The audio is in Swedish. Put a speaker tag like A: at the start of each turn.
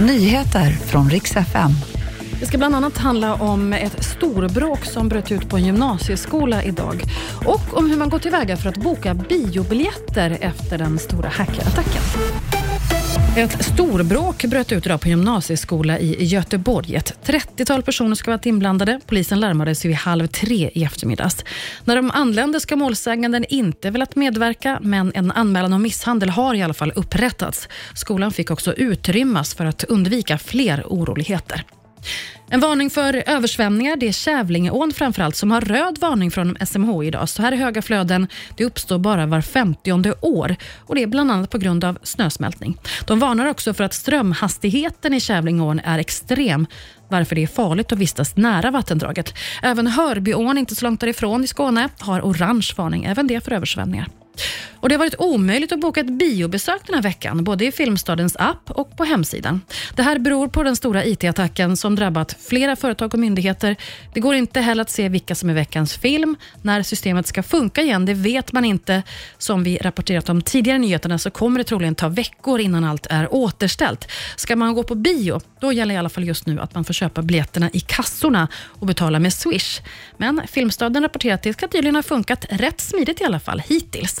A: Nyheter från riks FM.
B: Det ska bland annat handla om ett storbråk som bröt ut på en gymnasieskola idag och om hur man går tillväga för att boka biobiljetter efter den stora hackerattacken. Ett storbråk bröt ut idag på en gymnasieskola i Göteborg. Ett 30-tal personer ska ha varit inblandade. Polisen larmades vid halv tre i eftermiddags. När de anlände ska målsäganden inte velat medverka, men en anmälan om misshandel har i alla fall upprättats. Skolan fick också utrymmas för att undvika fler oroligheter. En varning för översvämningar. Det är Kävlingeån framförallt som har röd varning från SMHI idag. Så här höga flöden det uppstår bara var femtionde år och det är bland annat på grund av snösmältning. De varnar också för att strömhastigheten i Kävlingeån är extrem varför det är farligt att vistas nära vattendraget. Även Hörbyån, inte så långt därifrån i Skåne, har orange varning, även det för översvämningar. Och Det har varit omöjligt att boka ett biobesök den här veckan, både i Filmstadens app och på hemsidan. Det här beror på den stora IT-attacken som drabbat flera företag och myndigheter. Det går inte heller att se vilka som är veckans film. När systemet ska funka igen, det vet man inte. Som vi rapporterat om tidigare i nyheterna så kommer det troligen ta veckor innan allt är återställt. Ska man gå på bio, då gäller i alla fall just nu att man får köpa biljetterna i kassorna och betala med Swish. Men Filmstaden rapporterar att det ska tydligen ha funkat rätt smidigt i alla fall hittills.